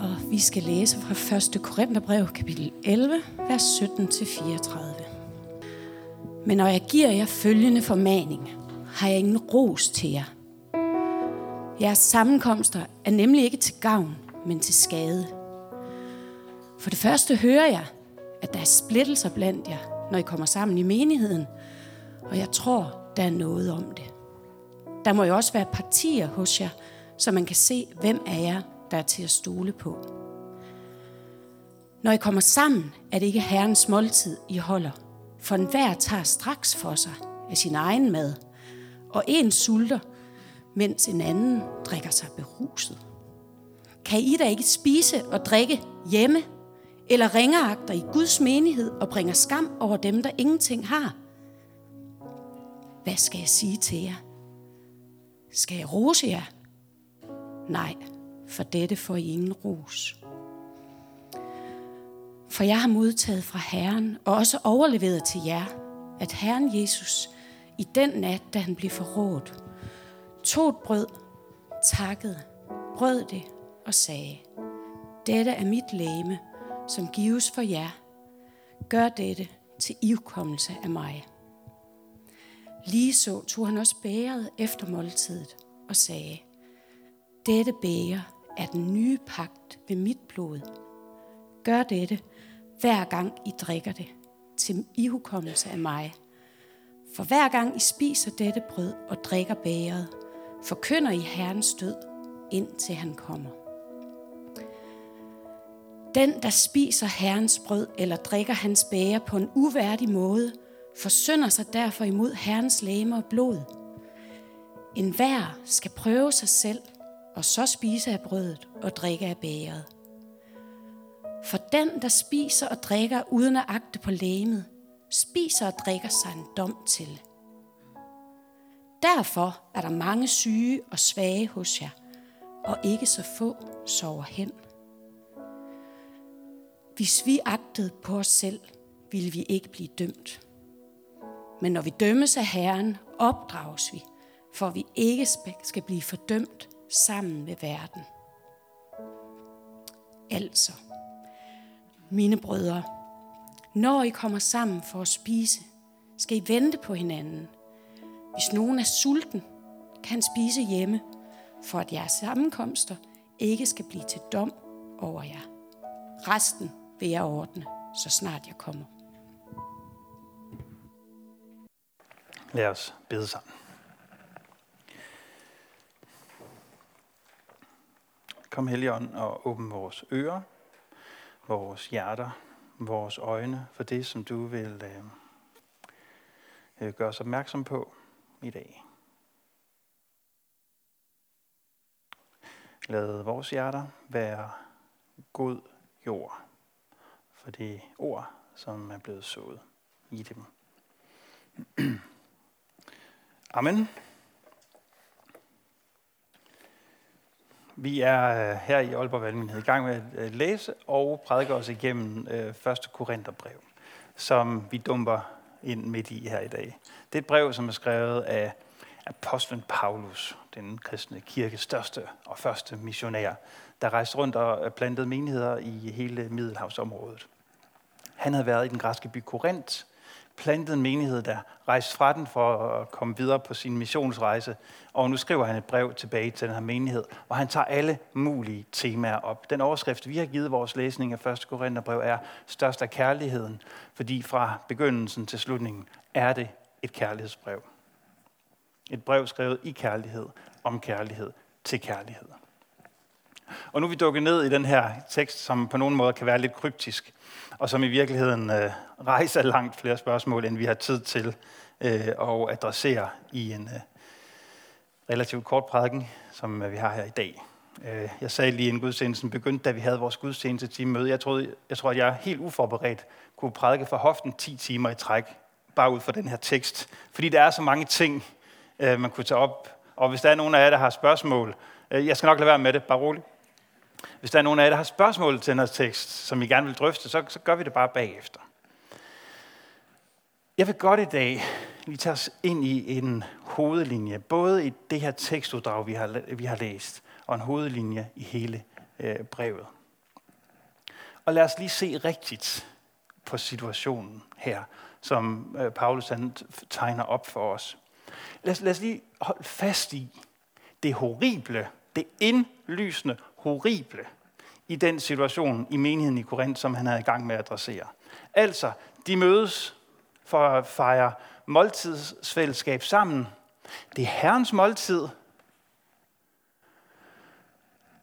Og vi skal læse fra 1. Korintherbrev, kapitel 11, vers 17-34. Men når jeg giver jer følgende formaning, har jeg ingen ros til jer. Jeres sammenkomster er nemlig ikke til gavn, men til skade. For det første hører jeg, at der er splittelser blandt jer, når I kommer sammen i menigheden, og jeg tror, der er noget om det. Der må jo også være partier hos jer, så man kan se, hvem af jer, der er til at stole på. Når I kommer sammen, er det ikke Herrens måltid, I holder, for enhver tager straks for sig af sin egen mad, og en sulter, mens en anden drikker sig beruset. Kan I da ikke spise og drikke hjemme, eller ringeagter i Guds menighed og bringer skam over dem, der ingenting har? Hvad skal jeg sige til jer? Skal jeg rose jer? Nej, for dette får I ingen ros. For jeg har modtaget fra Herren og også overleveret til jer, at Herren Jesus i den nat, da han blev forrådt, tog et brød, takkede, brød det og sagde, dette er mit læme, som gives for jer. Gør dette til ivkommelse af mig. Lige så tog han også bæret efter måltidet og sagde, dette bæger er den nye pagt ved mit blod. Gør dette, hver gang I drikker det, til ihukommelse af mig. For hver gang I spiser dette brød og drikker bæret, forkynder I Herrens død, indtil han kommer. Den, der spiser Herrens brød eller drikker hans bæger på en uværdig måde, forsynder sig derfor imod Herrens læme og blod. En hver skal prøve sig selv, og så spise af brødet og drikke af bæret. For den, der spiser og drikker uden at agte på lægemet, spiser og drikker sig en dom til. Derfor er der mange syge og svage hos jer, og ikke så få sover hen. Hvis vi agtede på os selv, ville vi ikke blive dømt. Men når vi dømmes af Herren, opdrages vi, for vi ikke skal blive fordømt sammen med verden. Altså, mine brødre, når I kommer sammen for at spise, skal I vente på hinanden. Hvis nogen er sulten, kan han spise hjemme, for at jeres sammenkomster ikke skal blive til dom over jer. Resten vil jeg ordne, så snart jeg kommer. Lad os bede sammen. Kom Helligånd og åbn vores ører, vores hjerter, vores øjne for det, som du vil øh, øh, gøre os opmærksom på i dag. Lad vores hjerter være god jord for det ord, som er blevet sået i dem. Amen. Vi er øh, her i Aalborg Valgmenighed i gang med at øh, læse og prædike os igennem øh, 1. Korintherbrev, som vi dumper ind midt i her i dag. Det er et brev, som er skrevet af apostlen Paulus, den kristne kirkes største og første missionær, der rejste rundt og plantede menigheder i hele Middelhavsområdet. Han havde været i den græske by Korinth, plantet en menighed, der rejste fra den for at komme videre på sin missionsrejse. Og nu skriver han et brev tilbage til den her menighed, og han tager alle mulige temaer op. Den overskrift, vi har givet vores læsning af 1. Korintherbrev, er Størst af kærligheden, fordi fra begyndelsen til slutningen er det et kærlighedsbrev. Et brev skrevet i kærlighed, om kærlighed, til kærlighed. Og nu er vi dukket ned i den her tekst, som på nogen måde kan være lidt kryptisk og som i virkeligheden øh, rejser langt flere spørgsmål, end vi har tid til øh, at adressere i en øh, relativt kort prædiken, som øh, vi har her i dag. Øh, jeg sagde lige inden gudstjenesten begyndte, da vi havde vores gudstjeneste time møde. Jeg, troede, jeg tror, at jeg helt uforberedt kunne prædike for hoften 10 timer i træk, bare ud fra den her tekst. Fordi der er så mange ting, øh, man kunne tage op. Og hvis der er nogen af jer, der har spørgsmål, øh, jeg skal nok lade være med det, bare roligt. Hvis der er nogen af jer, der har spørgsmål til den her tekst, som I gerne vil drøfte, så, så gør vi det bare bagefter. Jeg vil godt i dag lige tage os ind i en hovedlinje, både i det her tekstuddrag, vi har, vi har læst, og en hovedlinje i hele øh, brevet. Og lad os lige se rigtigt på situationen her, som øh, Paulus han tegner op for os. Lad os, lad os lige holde fast i det horrible, det indlysende horrible i den situation i menigheden i Korinth, som han havde i gang med at adressere. Altså, de mødes for at fejre måltidsfællesskab sammen. Det er Herrens måltid.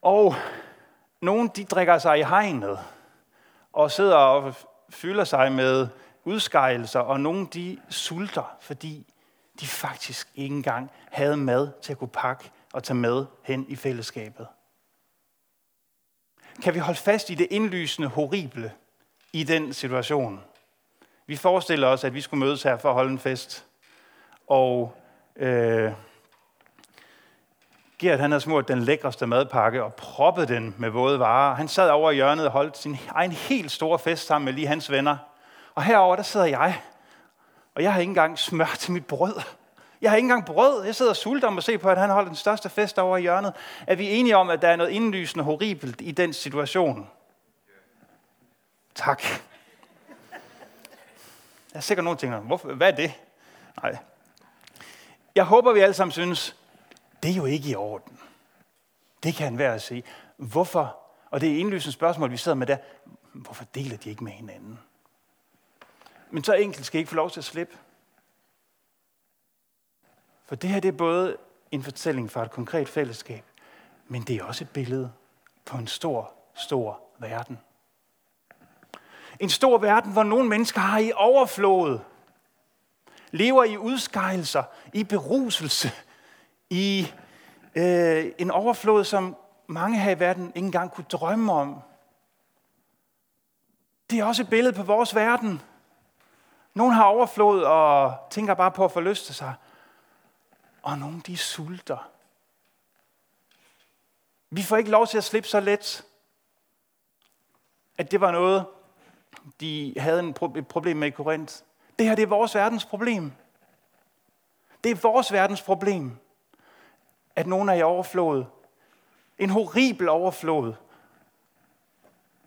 Og nogle de drikker sig i hegnet og sidder og fylder sig med udskejelser, og nogle de sulter, fordi de faktisk ikke engang havde mad til at kunne pakke og tage med hen i fællesskabet. Kan vi holde fast i det indlysende horrible i den situation? Vi forestiller os, at vi skulle mødes her for at holde en fest, og øh, Gert han havde smurt den lækreste madpakke og proppet den med våde varer. Han sad over i hjørnet og holdt sin egen helt store fest sammen med lige hans venner. Og herover der sidder jeg, og jeg har ikke engang smør til mit brød. Jeg har ikke engang brød. Jeg sidder og sulter om at se på, at han holder den største fest over i hjørnet. Er vi enige om, at der er noget indlysende horribelt i den situation? Tak. Jeg er sikkert nogle ting, hvorfor, hvad er det? Nej. Jeg håber, vi alle sammen synes, det er jo ikke i orden. Det kan være at sige. Hvorfor? Og det er indlysende spørgsmål, vi sidder med der. Hvorfor deler de ikke med hinanden? Men så enkelt skal I ikke få lov til at slippe. For det her det er både en fortælling fra et konkret fællesskab, men det er også et billede på en stor, stor verden. En stor verden, hvor nogle mennesker har i overflod, lever i udskejelser, i beruselse, i øh, en overflod, som mange her i verden ikke engang kunne drømme om. Det er også et billede på vores verden. Nogle har overflod og tænker bare på at forlyste sig. Og nogle de sulter. Vi får ikke lov til at slippe så let, at det var noget, de havde et problem med i Korinth. Det her det er vores verdens problem. Det er vores verdens problem at nogen er i overflod. En horribel overflod.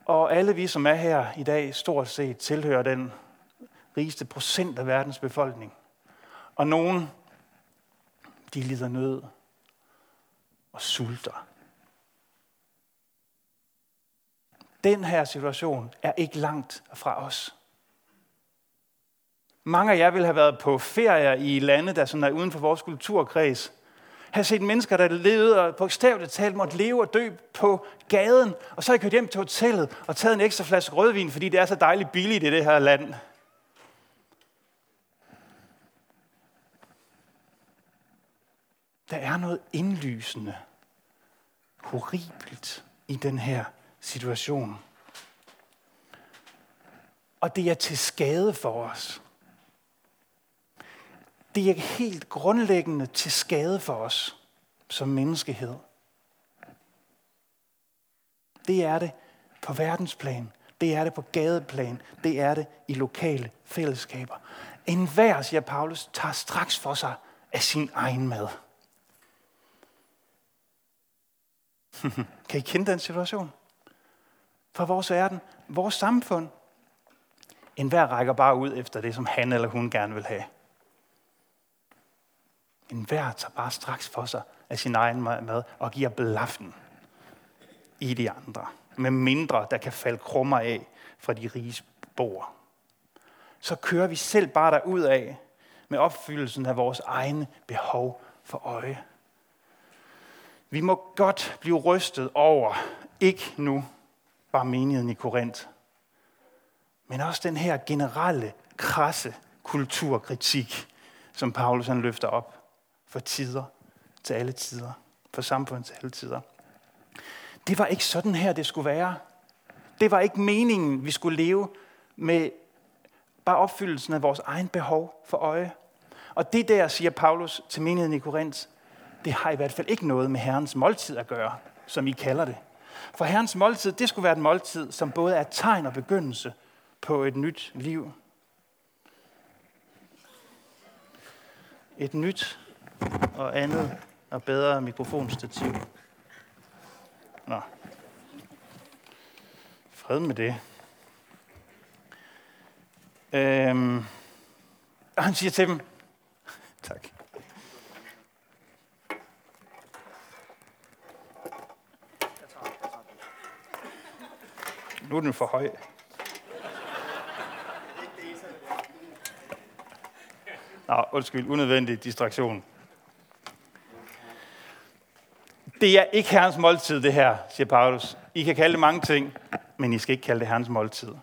Og alle vi, som er her i dag, stort set tilhører den rigeste procent af verdens befolkning. Og nogen, de lider nød og sulter. Den her situation er ikke langt fra os. Mange af jer vil have været på ferier i lande, der sådan er uden for vores kulturkreds have set mennesker, der levede og bogstaveligt talt måtte leve og dø på gaden, og så har jeg kørt hjem til hotellet og taget en ekstra flaske rødvin, fordi det er så dejligt billigt i det her land. Der er noget indlysende, horribelt i den her situation. Og det er til skade for os det er helt grundlæggende til skade for os som menneskehed. Det er det på verdensplan. Det er det på gadeplan. Det er det i lokale fællesskaber. En hver, siger Paulus, tager straks for sig af sin egen mad. kan I kende den situation? For vores verden, vores samfund. En hver rækker bare ud efter det, som han eller hun gerne vil have. En hver tager bare straks for sig af sin egen mad og giver blaffen i de andre. Med mindre, der kan falde krummer af fra de rige bord. Så kører vi selv bare derud af med opfyldelsen af vores egne behov for øje. Vi må godt blive rystet over, ikke nu bare menigheden i Korinth, men også den her generelle, krasse kulturkritik, som Paulus han løfter op for tider til alle tider. For samfundet til alle tider. Det var ikke sådan her, det skulle være. Det var ikke meningen, vi skulle leve med bare opfyldelsen af vores egen behov for øje. Og det der, siger Paulus til menigheden i Korinth, det har i hvert fald ikke noget med Herrens måltid at gøre, som I kalder det. For Herrens måltid, det skulle være et måltid, som både er tegn og begyndelse på et nyt liv. Et nyt og andet og bedre mikrofonstativ. Nå. fred med det. Øhm, og han siger til dem, Nu er den for høj. Nå, undskyld, unødvendig distraktion. Det er ikke Herrens måltid, det her, siger Paulus. I kan kalde det mange ting, men I skal ikke kalde det Herrens måltid.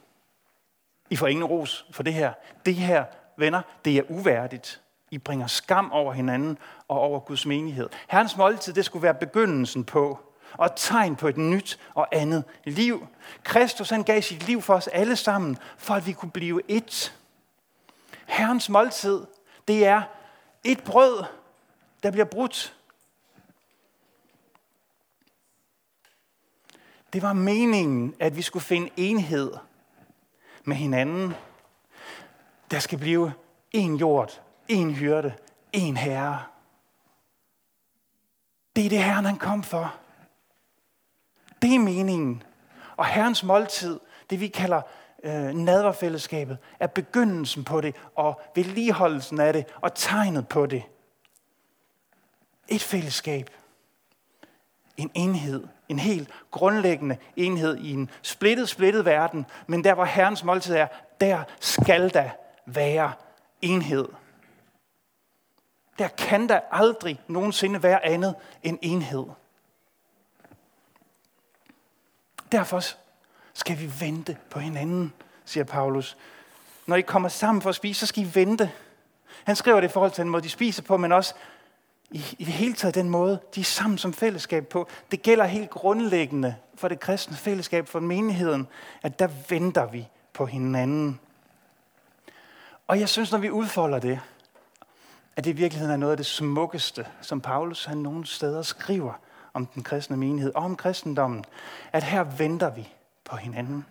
I får ingen ros for det her. Det her, venner, det er uværdigt. I bringer skam over hinanden og over Guds menighed. Herrens måltid, det skulle være begyndelsen på og et tegn på et nyt og andet liv. Kristus han gav sit liv for os alle sammen, for at vi kunne blive et. Herrens måltid, det er et brød, der bliver brudt. Det var meningen, at vi skulle finde enhed med hinanden. Der skal blive en jord, en hyrde, en herre. Det er det, Herren han kom for. Det er meningen. Og Herrens måltid, det vi kalder øh, nadverfællesskabet, er begyndelsen på det, og vedligeholdelsen af det, og tegnet på det. Et fællesskab. En enhed. En helt grundlæggende enhed i en splittet, splittet verden. Men der, hvor Herrens måltid er, der skal der være enhed. Der kan der aldrig nogensinde være andet end enhed. Derfor skal vi vente på hinanden, siger Paulus. Når I kommer sammen for at spise, så skal I vente. Han skriver det i forhold til den måde, de spiser på, men også i, i det hele taget den måde, de er sammen som fællesskab på. Det gælder helt grundlæggende for det kristne fællesskab, for menigheden, at der venter vi på hinanden. Og jeg synes, når vi udfolder det, at det i virkeligheden er noget af det smukkeste, som Paulus han nogle steder skriver om den kristne menighed og om kristendommen, at her venter vi på hinanden.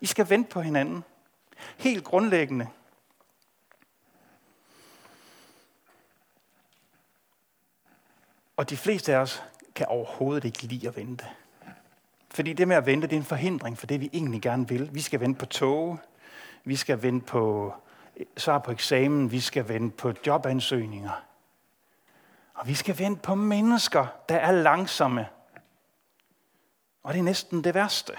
I skal vente på hinanden. Helt grundlæggende. Og de fleste af os kan overhovedet ikke lide at vente. Fordi det med at vente, det er en forhindring for det, vi egentlig gerne vil. Vi skal vente på tog, vi skal vente på eh, svar på eksamen, vi skal vente på jobansøgninger. Og vi skal vente på mennesker, der er langsomme. Og det er næsten det værste.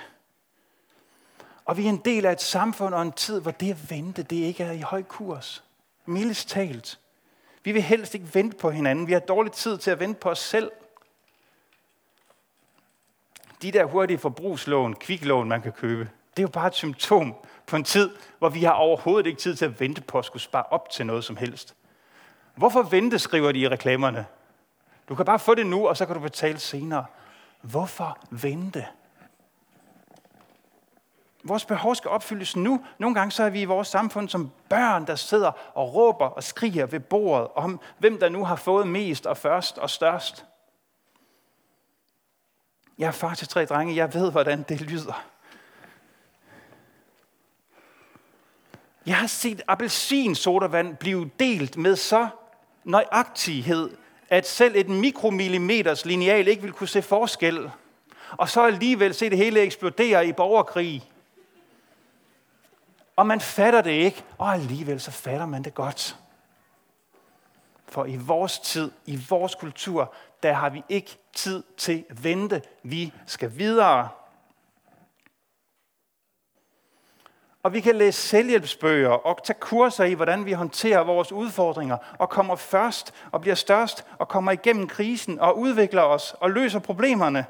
Og vi er en del af et samfund og en tid, hvor det at vente, det ikke er i høj kurs. Mildest talt. Vi vil helst ikke vente på hinanden. Vi har dårlig tid til at vente på os selv. De der hurtige forbrugslån, kviklån, man kan købe, det er jo bare et symptom på en tid, hvor vi har overhovedet ikke tid til at vente på at skulle spare op til noget som helst. Hvorfor vente, skriver de i reklamerne. Du kan bare få det nu, og så kan du betale senere. Hvorfor vente? Vores behov skal opfyldes nu. Nogle gange så er vi i vores samfund som børn, der sidder og råber og skriger ved bordet om, hvem der nu har fået mest og først og størst. Jeg er far til tre drenge. Jeg ved, hvordan det lyder. Jeg har set appelsinsodavand blive delt med så nøjagtighed, at selv et mikromillimeters lineal ikke vil kunne se forskel. Og så alligevel se det hele eksplodere i borgerkrig. Og man fatter det ikke, og alligevel så fatter man det godt. For i vores tid, i vores kultur, der har vi ikke tid til at vente. Vi skal videre. Og vi kan læse selvhjælpsbøger og tage kurser i, hvordan vi håndterer vores udfordringer og kommer først og bliver størst og kommer igennem krisen og udvikler os og løser problemerne.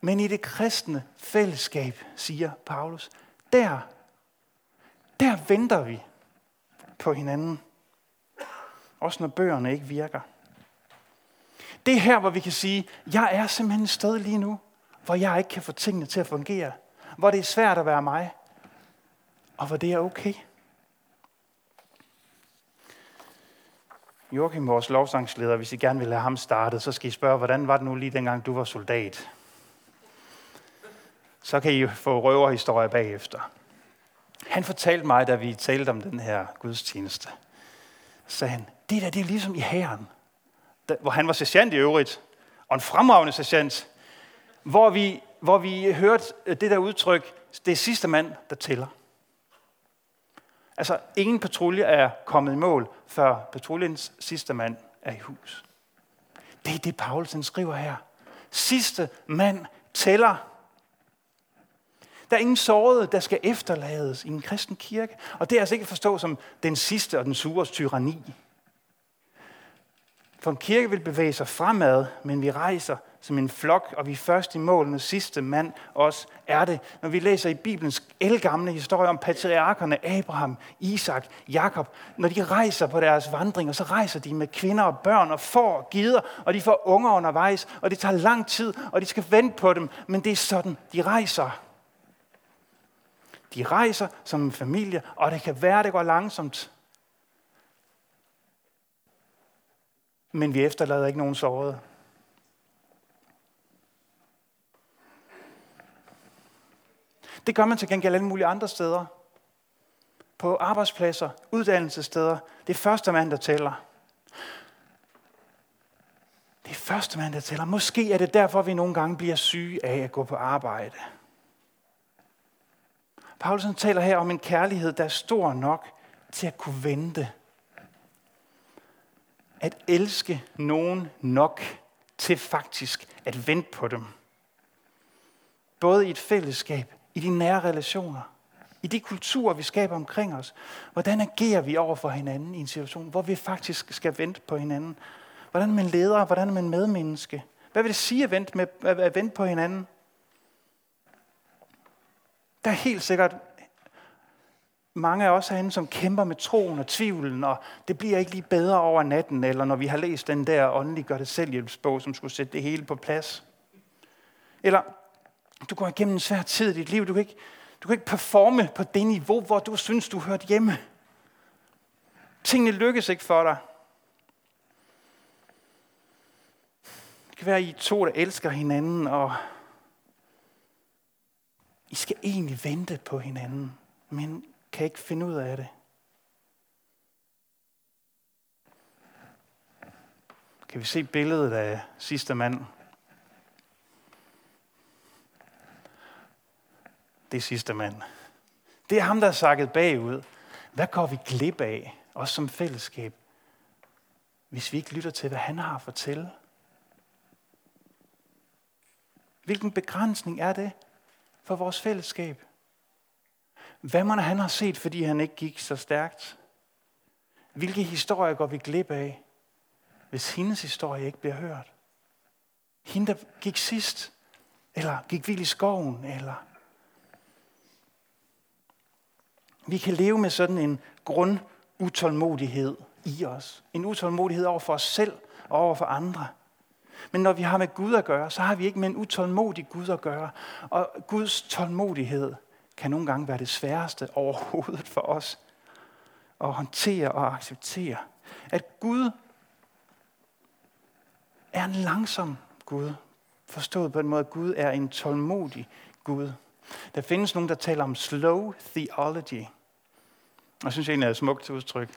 Men i det kristne fællesskab, siger Paulus, der, der venter vi på hinanden. Også når bøgerne ikke virker. Det er her, hvor vi kan sige, jeg er simpelthen et sted lige nu, hvor jeg ikke kan få tingene til at fungere hvor det er svært at være mig, og hvor det er okay. Joachim, vores lovsangsleder, hvis I gerne vil have ham startet, så skal I spørge, hvordan var det nu lige dengang, du var soldat? Så kan I få røverhistorie bagefter. Han fortalte mig, da vi talte om den her gudstjeneste, sagde han, det der, det er ligesom i hæren, hvor han var sergeant i øvrigt, og en fremragende sergeant, hvor vi hvor vi hørte øh, det der udtryk, det er sidste mand, der tæller. Altså, ingen patrulje er kommet i mål, før patruljens sidste mand er i hus. Det er det, Paulsen skriver her. Sidste mand tæller. Der er ingen sårede, der skal efterlades i en kristen kirke. Og det er altså ikke forstå som den sidste og den sures tyranni. For en kirke vil bevæge sig fremad, men vi rejser som en flok, og vi er først i mål, når sidste mand også er det. Når vi læser i Bibelens elgamle historie om patriarkerne Abraham, Isak, Jakob, når de rejser på deres vandring, og så rejser de med kvinder og børn og får og gider, og de får unger undervejs, og det tager lang tid, og de skal vente på dem, men det er sådan, de rejser. De rejser som en familie, og det kan være, det går langsomt. Men vi efterlader ikke nogen sårede. Det gør man til gengæld alle mulige andre steder. På arbejdspladser, uddannelsessteder. Det er første mand, der tæller. Det er første mand, der tæller. Måske er det derfor, vi nogle gange bliver syge af at gå på arbejde. Paulsen taler her om en kærlighed, der er stor nok til at kunne vente. At elske nogen nok til faktisk at vente på dem. Både i et fællesskab, i de nære relationer, i de kulturer, vi skaber omkring os. Hvordan agerer vi over for hinanden i en situation, hvor vi faktisk skal vente på hinanden? Hvordan er man leder? Hvordan er man medmenneske? Hvad vil det sige at vente, med, at vente på hinanden? Der er helt sikkert mange af os herinde, som kæmper med troen og tvivlen, og det bliver ikke lige bedre over natten, eller når vi har læst den der åndelige gør det selvhjælpsbog, som skulle sætte det hele på plads. Eller du går igennem en svær tid i dit liv. Du kan, ikke, du kan ikke performe på det niveau, hvor du synes, du hørte hjemme. Tingene lykkes ikke for dig. Det kan være, at I to, der elsker hinanden, og I skal egentlig vente på hinanden, men kan ikke finde ud af det. Kan vi se billedet af sidste mand? Det er sidste mand. Det er ham, der er sakket bagud. Hvad går vi glip af, også som fællesskab, hvis vi ikke lytter til, hvad han har at fortælle? Hvilken begrænsning er det for vores fællesskab? Hvad man han har set, fordi han ikke gik så stærkt? Hvilke historier går vi glip af, hvis hendes historie ikke bliver hørt? Hende, der gik sidst, eller gik vild i skoven, eller vi kan leve med sådan en grund utålmodighed i os. En utålmodighed over for os selv og over for andre. Men når vi har med Gud at gøre, så har vi ikke med en utålmodig Gud at gøre. Og Guds tålmodighed kan nogle gange være det sværeste overhovedet for os at håndtere og acceptere. At Gud er en langsom Gud. Forstået på den måde, at Gud er en tålmodig Gud. Der findes nogen, der taler om slow theology. Og jeg synes egentlig, det er et smukt udtryk.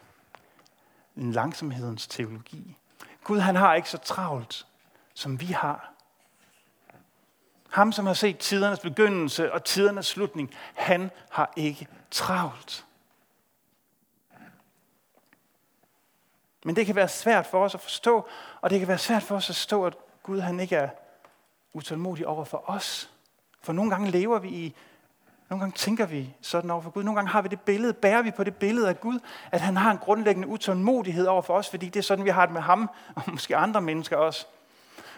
En langsomhedens teologi. Gud han har ikke så travlt, som vi har. Ham, som har set tidernes begyndelse og tidernes slutning, han har ikke travlt. Men det kan være svært for os at forstå, og det kan være svært for os at forstå, at Gud han ikke er utålmodig over for os. For nogle gange lever vi i nogle gange tænker vi sådan over for Gud. Nogle gange har vi det billede, bærer vi på det billede af Gud, at han har en grundlæggende utålmodighed over for os, fordi det er sådan, vi har det med ham, og måske andre mennesker også.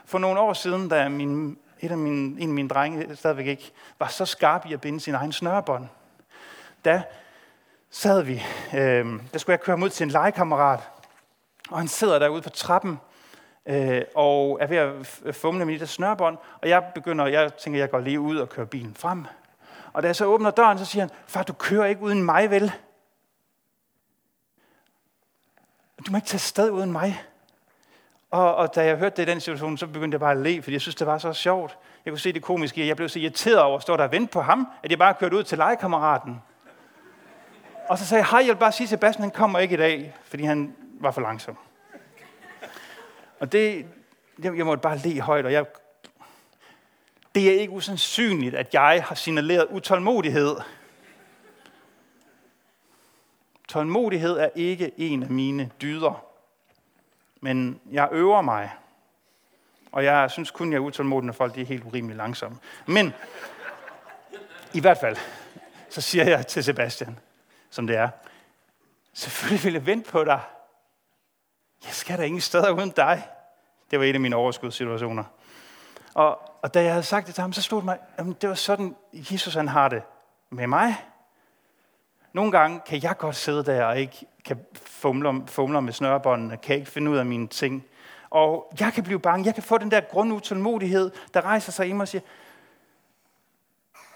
For nogle år siden, da min, et af mine, en af mine drenge øh, stadigvæk ikke var så skarp i at binde sin egen snørebånd, da sad vi, øh, der skulle jeg køre mod til en legekammerat, og han sidder derude på trappen, øh, og er ved at øh, fumle med det snørbånd, og jeg begynder, jeg tænker, jeg går lige ud og kører bilen frem. Og da jeg så åbner døren, så siger han, far, du kører ikke uden mig, vel? Du må ikke tage sted uden mig. Og, og da jeg hørte det i den situation, så begyndte jeg bare at le, fordi jeg synes, det var så sjovt. Jeg kunne se det komiske, jeg blev så irriteret over at stå der og vente på ham, at jeg bare kørte ud til legekammeraten. Og så sagde jeg, hej, jeg vil bare sige, Sebastian han kommer ikke i dag, fordi han var for langsom. Og det, jeg, jeg måtte bare le højt, og jeg Det er ikke usandsynligt, at jeg har signaleret utålmodighed. Tålmodighed er ikke en af mine dyder. Men jeg øver mig. Og jeg synes kun, jeg er utålmodig, når folk de er helt urimelig langsomme. Men i hvert fald, så siger jeg til Sebastian, som det er, selvfølgelig vil jeg vente på dig. Jeg skal da ingen steder uden dig. Det var en af mine overskudssituationer. Og, og da jeg havde sagt det til ham, så stod det mig, at det var sådan, Jesus han har det med mig. Nogle gange kan jeg godt sidde der og ikke kan fumle, fumle med snørebåndene, kan ikke finde ud af mine ting. Og jeg kan blive bange. Jeg kan få den der grundutålmodighed, der rejser sig i mig og siger,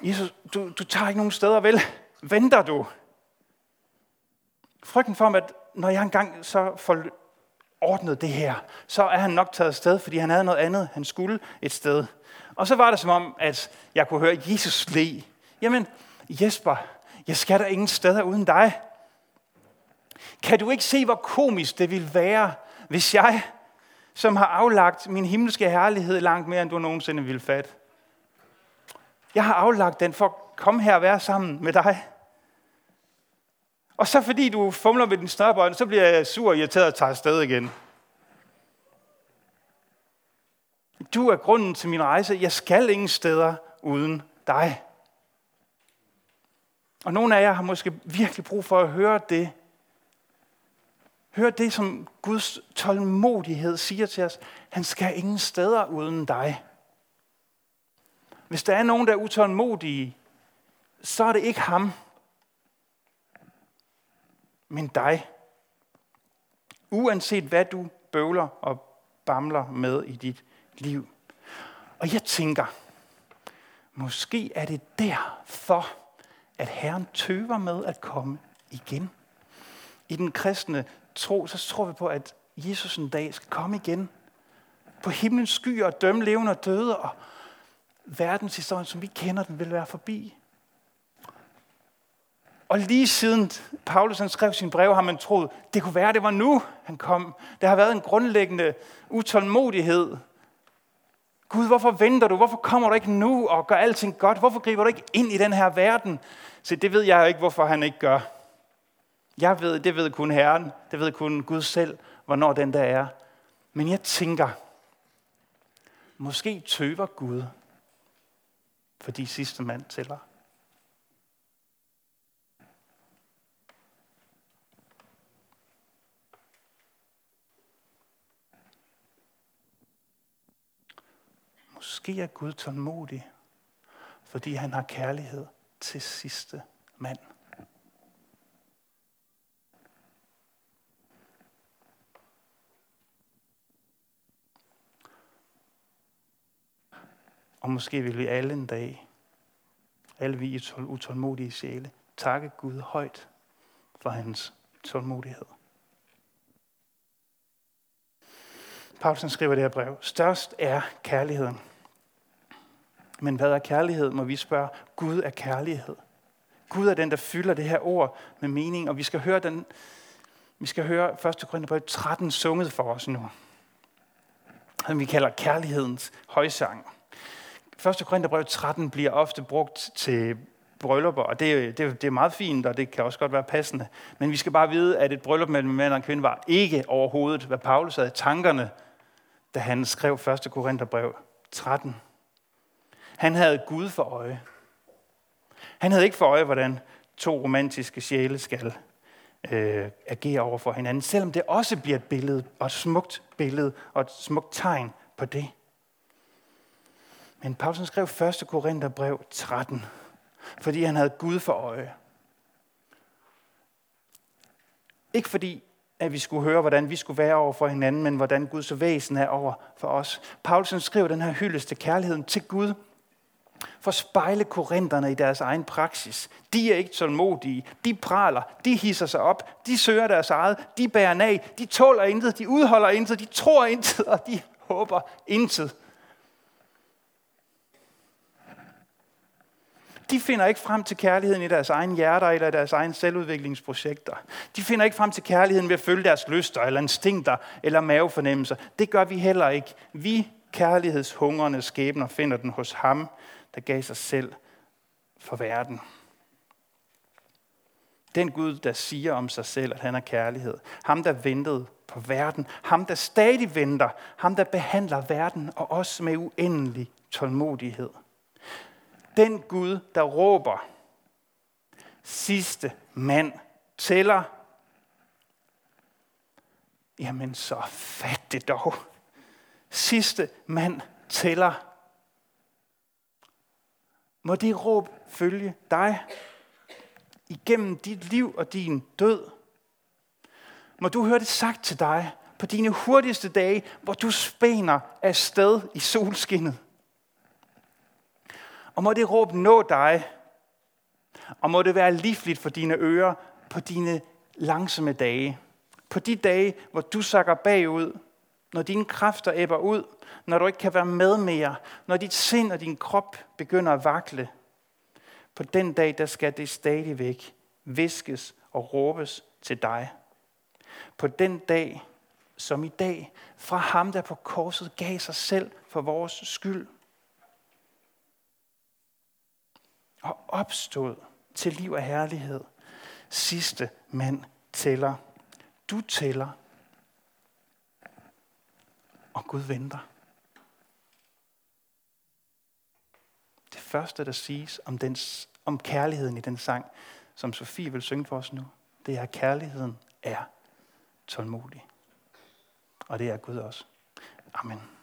Jesus, du, du tager ikke nogen steder, vel? Venter du? Frygten for, at når jeg engang så får ordnet det her, så er han nok taget sted, fordi han havde noget andet, han skulle et sted. Og så var det som om, at jeg kunne høre Jesus le. Jamen, Jesper, jeg skal der ingen steder uden dig. Kan du ikke se, hvor komisk det ville være, hvis jeg, som har aflagt min himmelske herlighed langt mere, end du nogensinde ville fatte, jeg har aflagt den for at komme her og være sammen med dig. Og så fordi du fumler med din snørbånd, så bliver jeg sur og irriteret og tager afsted igen. Du er grunden til min rejse. Jeg skal ingen steder uden dig. Og nogle af jer har måske virkelig brug for at høre det. Hør det, som Guds tålmodighed siger til os. Han skal ingen steder uden dig. Hvis der er nogen, der er utålmodige, så er det ikke ham, men dig. Uanset hvad du bøvler og bamler med i dit liv. Og jeg tænker, måske er det derfor, at Herren tøver med at komme igen. I den kristne tro, så tror vi på, at Jesus en dag skal komme igen. På himlens skyer og dømme levende og døde, og verdenshistorien, som vi kender den, vil være forbi. Og lige siden Paulus han skrev sin brev, har man troet, det kunne være, det var nu, han kom. Der har været en grundlæggende utålmodighed. Gud, hvorfor venter du? Hvorfor kommer du ikke nu og gør alting godt? Hvorfor griber du ikke ind i den her verden? Så det ved jeg jo ikke, hvorfor han ikke gør. Jeg ved, det ved kun Herren. Det ved kun Gud selv, hvornår den der er. Men jeg tænker, måske tøver Gud, fordi sidste mand tæller. Måske er Gud tålmodig, fordi han har kærlighed til sidste mand. Og måske vil vi alle en dag, alle vi utålmodige sjæle, takke Gud højt for hans tålmodighed. Paulsen skriver det her brev. Størst er kærligheden. Men hvad er kærlighed, må vi spørge. Gud er kærlighed. Gud er den, der fylder det her ord med mening, og vi skal høre den, vi skal høre 1. Korintherbrev 13 sunget for os nu. Som vi kalder kærlighedens højsang. 1. Korintherbrev 13 bliver ofte brugt til bryllupper, og det, det, det er meget fint, og det kan også godt være passende. Men vi skal bare vide, at et bryllup mellem en mand og en kvinde var ikke overhovedet, hvad Paulus havde i tankerne, da han skrev 1. Korintherbrev 13. Han havde Gud for øje. Han havde ikke for øje, hvordan to romantiske sjæle skal øh, agere over for hinanden, selvom det også bliver et billede, og et smukt billede, og et smukt tegn på det. Men Paulsen skrev 1. Korintherbrev 13, fordi han havde Gud for øje. Ikke fordi, at vi skulle høre, hvordan vi skulle være over for hinanden, men hvordan Guds væsen er over for os. Paulsen skriver den her hyldest til kærligheden til Gud, for at spejle korinterne i deres egen praksis. De er ikke tålmodige, de praler, de hisser sig op, de søger deres eget, de bærer af, de tåler intet, de udholder intet, de tror intet, og de håber intet. De finder ikke frem til kærligheden i deres egen hjerter eller i deres egen selvudviklingsprojekter. De finder ikke frem til kærligheden ved at følge deres lyster eller instinkter eller mavefornemmelser. Det gør vi heller ikke. Vi kærlighedshungrende skæbner finder den hos ham, der gav sig selv for verden. Den Gud, der siger om sig selv, at han er kærlighed. Ham, der ventede på verden. Ham, der stadig venter. Ham, der behandler verden og os med uendelig tålmodighed. Den Gud, der råber, sidste mand tæller. Jamen så fat det dog. Sidste mand tæller. Må det råb følge dig igennem dit liv og din død. Må du høre det sagt til dig på dine hurtigste dage, hvor du spænder afsted i solskinnet. Og må det råb nå dig, og må det være livligt for dine ører på dine langsomme dage. På de dage, hvor du sakker bagud, når dine kræfter æbber ud, når du ikke kan være med mere, når dit sind og din krop begynder at vakle. På den dag, der skal det stadigvæk viskes og råbes til dig. På den dag, som i dag, fra ham, der på korset gav sig selv for vores skyld. Og opstod til liv og herlighed. Sidste mand tæller. Du tæller. Og Gud venter. Det første, der siges om, den, om kærligheden i den sang, som Sofie vil synge for os nu, det er, at kærligheden er tålmodig. Og det er Gud også. Amen.